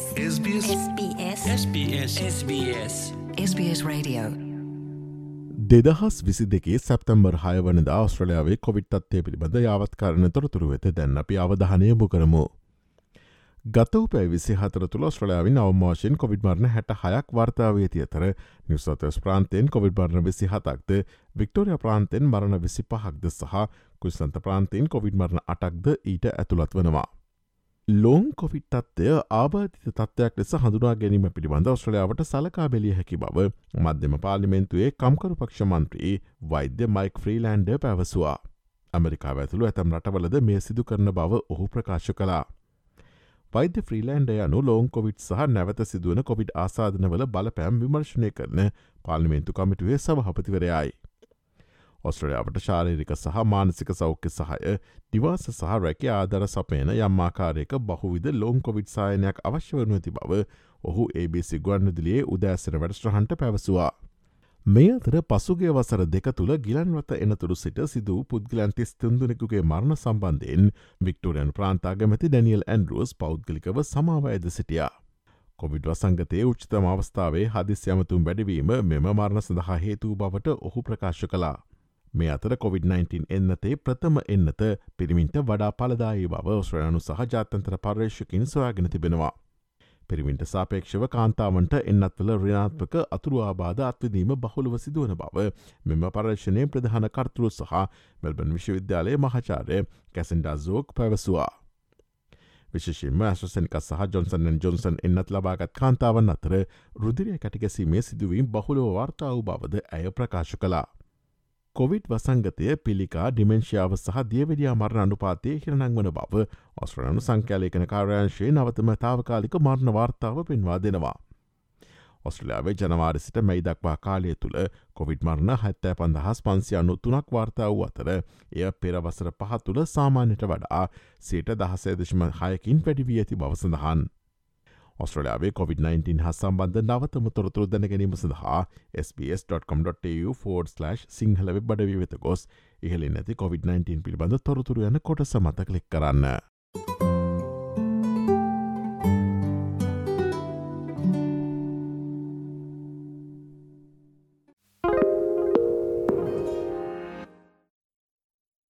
SBS SBS SBS SBS SBS Radio. දෙදහස් විසි දෙකේ සැප්තම්බර් හය වනද ආස්ට්‍රලයාාවේ කොවිට් අත්තය පිළිබඳ යාවත්කාරණ තොරතුරු වෙත දැන් අපි අවධානයමු කරමු. ගතව පැ විසි හතර තුළ ස්ට්‍රලයාාවින් අවමාශයෙන් කොවිඩ් මරණ හැට හයක් වර්තාවේති අතර නිවසතස් ප්‍රාන්තයෙන් කොවිඩ් බරණ විසි හතක්ද වික්ටෝරිය ප්‍රාන්තෙන් මරණ විසි පහක්ද සහ කුස්ලන්ත ප්‍රාන්තයෙන් කොවිඩ් මරණ අටක්ද ඊට ඇතුළත් වනවා. ලෝන් කොවිට්ටත්වය ආබාධිත තත්ත්වයක් ලෙස හඳුනා ගැනීම පිළිබඳ ඔස්ට්‍රලයාාවට සලකා බෙලිය හැකි බව මධ්‍යම පාලිමෙන්තුවේ කම්කරු පක්ෂමන්ත්‍රී වෛද්‍ය මයික් ෆ්‍රීලන්ඩ පැවසවා. ඇමරිකා ඇතුළු ඇතම් රටවලද මේ සිදු කරන බව ඔහු ප්‍රකාශ කලා. වෛද්‍ය ෆ්‍රීලන්ඩ යනු ලෝන් කොවිට් සහ නැවත සිදුවන කොවිඩ් ආසාධනවල බලපෑම් විමර්ශණය කරන පාලිමෙන්තු කමිටුවේ සභහපතිවරයයි. ඔස්ට්‍රලයාාවට ශාරීරික සහ මානසික සෞඛ්‍ය සහය නිවාස සහ රැක ආදර සපයන යම්මාකාරයක බහුවිද ලෝන් කොවිඩ් සායනයක් අවශ්‍ය වනු ඇති බව ඔහු ABC ගුවන්නදිලියේ උදෑසන වැඩස්ට්‍රහන්ට පැවසවා. මේ අතර පසුගේ වසර දෙක තුළ ගිලන්වත එනතුරු සිට සිදූ පුද්ගලන්තිස් තුන්දුනෙකුගේ මරණ සම්බන්ධයෙන් වික්ටෝරයන් ප්‍රාන්තාගමැති ඩැනියල් ඇන්ඩරුවස් පෞද්ගලිකව සමාවයද සිටියා. කොවිඩ් වසංගතයේ උච්චතම අවස්ථාවේ හදිස් යමතුම් වැඩවීම මෙම මරණ සඳහා හේතු බවට ඔහු ප්‍රකාශ කලා. මේ අතර COොVID-19 එන්නතේ ප්‍රථම එන්නත පිරිමින්ට වඩා පලදායි බව ඔස්ට්‍රයනු සහ ජාතන්තර පර්ේෂකින් සොයාගෙන තිබෙනවා. පිරිමින්ට සාපේක්ෂව කාන්තාවන්ට එන්නත්වල රිනාත්මක අතුරු ආබාධ අත්වදීම බහුලව සිදුවන බව මෙම පර්ේෂණය ප්‍රධාන කර්තුරු සහ මෙල්බන් විශ්වවිද්‍යාලය මහචාරය කැසෙන්ඩා සෝක් පැවසවා. විශෂෙන්ම ඇස්ටසනික සහ ජොන්සන් ජොන්සන් එන්නත් ලබාගත් කාන්තාවන් අතර රුදිරිය කැටිගැසීමේ සිදුවීම් බහුලව වාර්තා වූ බවද ඇය ප්‍රකාශ කලා. කොවිඩ් වසංගතය පිළිකා ඩිමෙන්ශාව සහ දියවැඩියා මරණ අනුපාතය හිරනං වන බව ඔස්ට්‍රලනු සංකෑලේකන කාර්යංශයේ නවතම තාවකාලික මරණ වාර්තාව පෙන්වා දෙනවා. ඔස්ට්‍රලයාාවේ ජනවාරසිට මැයි දක්වා කාලය තුළ කොවිඩ් මරණ හැත්තෑ පන්දහස් පන්සියන්නු තුනක් වාර්තා වූ අතර එය පෙරවසර පහ තුළ සාමාන්‍යයට වඩා සේට දහසේදශම හයකින් වැඩිවී ඇති බව සඳහන්. ඔස්ට්‍රලයාාවේ COොVID-19 හා සම්බන්ධ නවතම තොරතුරු දැන ගැනීම සඳහා SBS.com.tu4/ සිංහල වෙබ් බඩවී වෙත ගොස් ඉහලින් ඇති COොVID-19 පිළිබඳ තොරතුරු යන කොට සමත කලික් කරන්න.